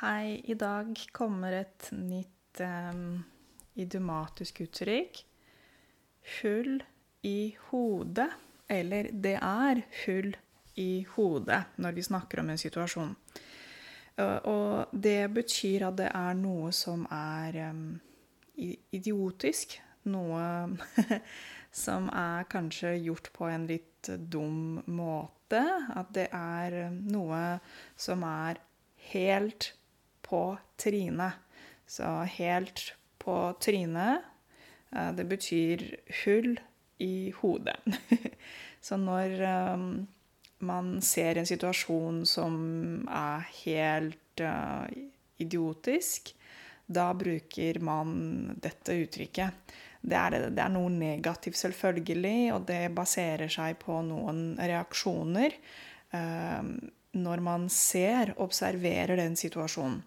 Hei, i dag kommer et nytt um, idiomatisk uttrykk. Hull i hodet. Eller det er hull i hodet når vi snakker om en situasjon. Og det betyr at det er noe som er um, idiotisk. Noe som er kanskje gjort på en litt dum måte. At det er noe som er helt på trynet. Så helt på trynet, eh, det betyr hull i hodet. Så når um, man ser en situasjon som er helt uh, idiotisk, da bruker man dette uttrykket. Det er, det er, noe negativt, selvfølgelig, og det baserer seg på noen reaksjoner når man ser, observerer den situasjonen.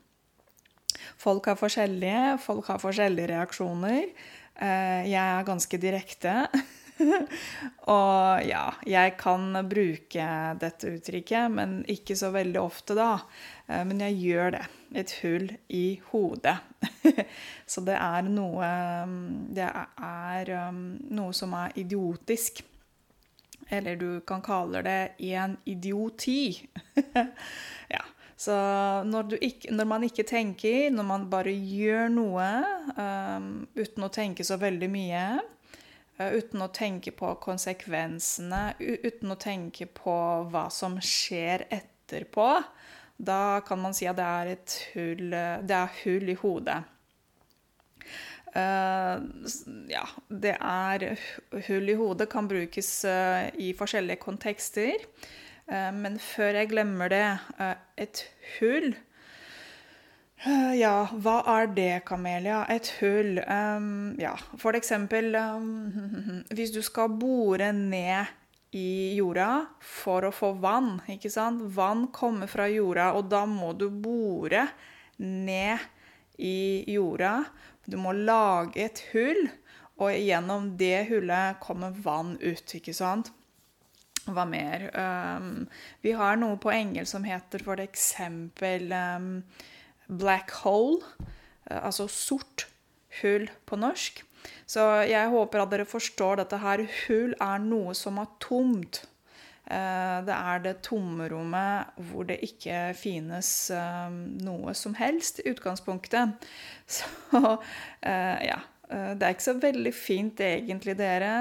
Folk er forskjellige, folk har forskjellige reaksjoner. Eh, jeg er ganske direkte. og ja, jeg kan bruke dette uttrykket, men ikke så veldig ofte, da. Eh, men jeg gjør det. Et hull i hodet. så det er noe Det er um, noe som er idiotisk. Eller du kan kalle det en idioti. ja. Så når, ikke, når, man ikke tenker, når man bare gjør noe um, uten å tenke så veldig mye, uh, uten å tenke på konsekvensene, uten å tenke på hva som skjer etterpå, da kan man si at det er et hull, det er hull i hodet. Uh, ja, det er Hull i hodet kan brukes uh, i forskjellige kontekster. Eh, men før jeg glemmer det eh, et hull eh, ja, hva er det, Kamelia? Et hull. Ja, for eksempel Hvis du skal bore ned i jorda for å få vann, ikke sant? Vann kommer fra jorda, og da må du bore ned i jorda. Du må lage et hull, og gjennom det hullet kommer vann ut, ikke sant? Hva mer? Um, vi har noe på engelsk som heter eksempel um, black hole. Uh, altså sort hull på norsk. Så jeg håper at dere forstår dette her. Hull er noe som er tomt. Uh, det er det tomrommet hvor det ikke finnes um, noe som helst i utgangspunktet. Så ja. Det er ikke så veldig fint egentlig, dere,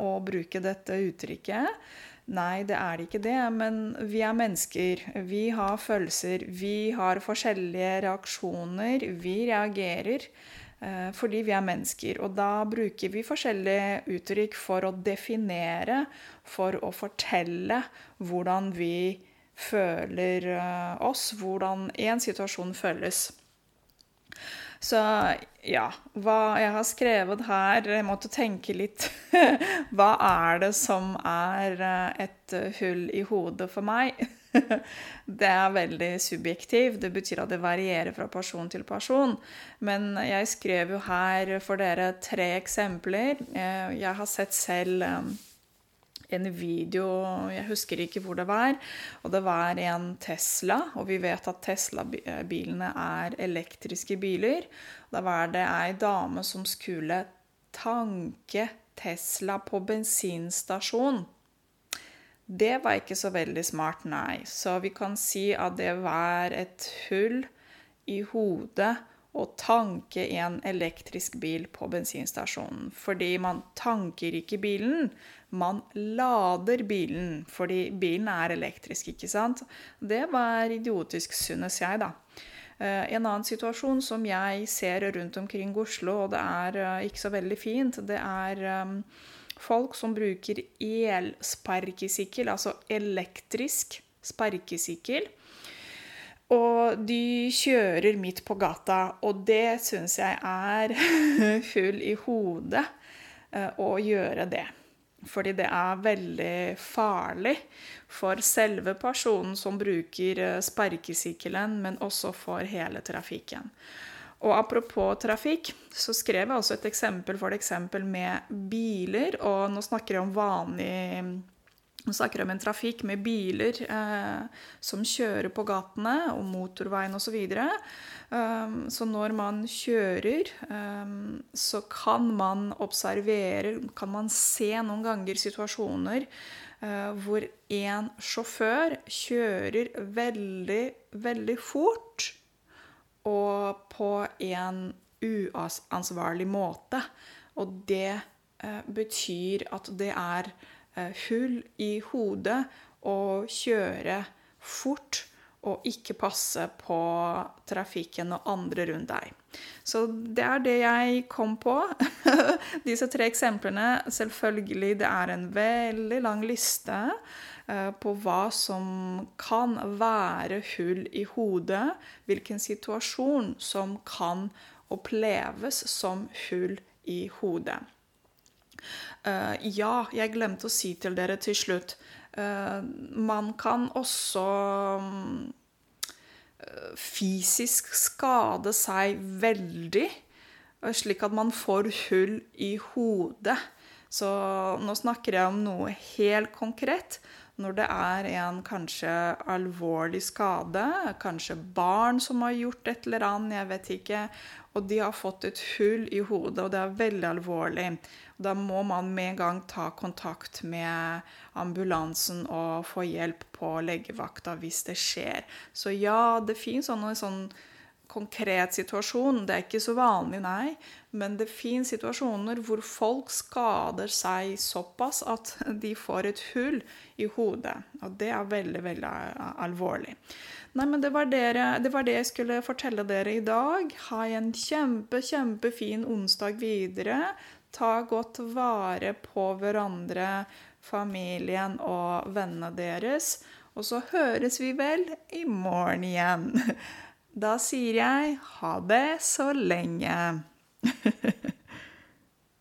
å bruke dette uttrykket. Nei, det er ikke det. Men vi er mennesker. Vi har følelser. Vi har forskjellige reaksjoner. Vi reagerer eh, fordi vi er mennesker. Og da bruker vi forskjellige uttrykk for å definere, for å fortelle hvordan vi føler eh, oss, hvordan en situasjon føles. Så ja, hva jeg har skrevet her Jeg måtte tenke litt. hva er det som er eh, et hull i hodet for meg? det er veldig subjektivt. Det betyr at det varierer fra person til person. Men jeg skrev jo her for dere tre eksempler. Eh, jeg har sett selv eh, en video Jeg husker ikke hvor det var. Og det var en Tesla, og vi vet at Tesla-bilene er elektriske biler. Da var det ei dame som skulle tanke Tesla på bensinstasjon. Det var ikke så veldig smart, nei. Så vi kan si at det var et hull i hodet å tanke en elektrisk bil på bensinstasjonen. Fordi man tanker ikke bilen, man lader bilen. Fordi bilen er elektrisk, ikke sant? Det var idiotisk, synes jeg, da. Eh, en annen situasjon som jeg ser rundt omkring Oslo, og det er eh, ikke så veldig fint, det er um, folk som bruker elsparkesykkel, altså elektrisk sparkesykkel. Og de kjører midt på gata, og det syns jeg er full i hodet eh, å gjøre det. Fordi det er veldig farlig for selve personen som bruker eh, sparkesykkelen, men også for hele trafikken. Og apropos trafikk, så skrev jeg også et eksempel for eksempel med biler. Og nå snakker jeg om vanlig Vi snakker om en trafikk med biler eh, som kjører på gatene, og motorveien osv. Um, så når man kjører, um, så kan man observere, kan man se noen ganger situasjoner uh, hvor en sjåfør kjører veldig, veldig fort og på en uansvarlig måte. Og det uh, betyr at det er Eh, hull i hodet og kjøre fort og ikke passe på trafikken og andre rundt deg. Så det er det jeg kom på. Disse tre eksemplene. Selvfølgelig, det er en veldig lang liste eh, på hva som kan være hull i hodet. Hvilken situasjon som kan oppleves som hull i hodet. Uh, ja, jeg glemte å si til dere til slutt uh, Man kan også um, fysisk skade seg veldig, slik at man får hull i hodet. Så nå snakker jeg om noe helt konkret. Når det er en kanskje alvorlig skade, kanskje barn som har gjort et eller annet, jeg vet ikke, og de har fått et hull i hodet, og det er veldig alvorlig. Da må man med en gang ta kontakt med ambulansen og få hjelp på legevakta hvis det skjer. Så ja, det fins sånne, sånne sånn konkret situasjon. Det er ikke så vanlig, nei. Men det fins situasjoner hvor folk skader seg såpass at de får et hull i hodet. Og det er veldig, veldig alvorlig. Nei, men det var, dere, det var, det jeg skulle fortelle dere i dag. Ha en kjempe, kjempefin onsdag videre. Ta godt vare på hverandre, familien og vennene deres. Og så høres vi vel i morgen igjen. Da sier jeg ha det så lenge.